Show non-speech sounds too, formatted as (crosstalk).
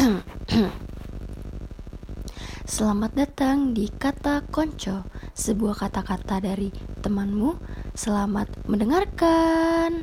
(clears throat) Selamat datang di Kata Konco, sebuah kata-kata dari temanmu. Selamat mendengarkan.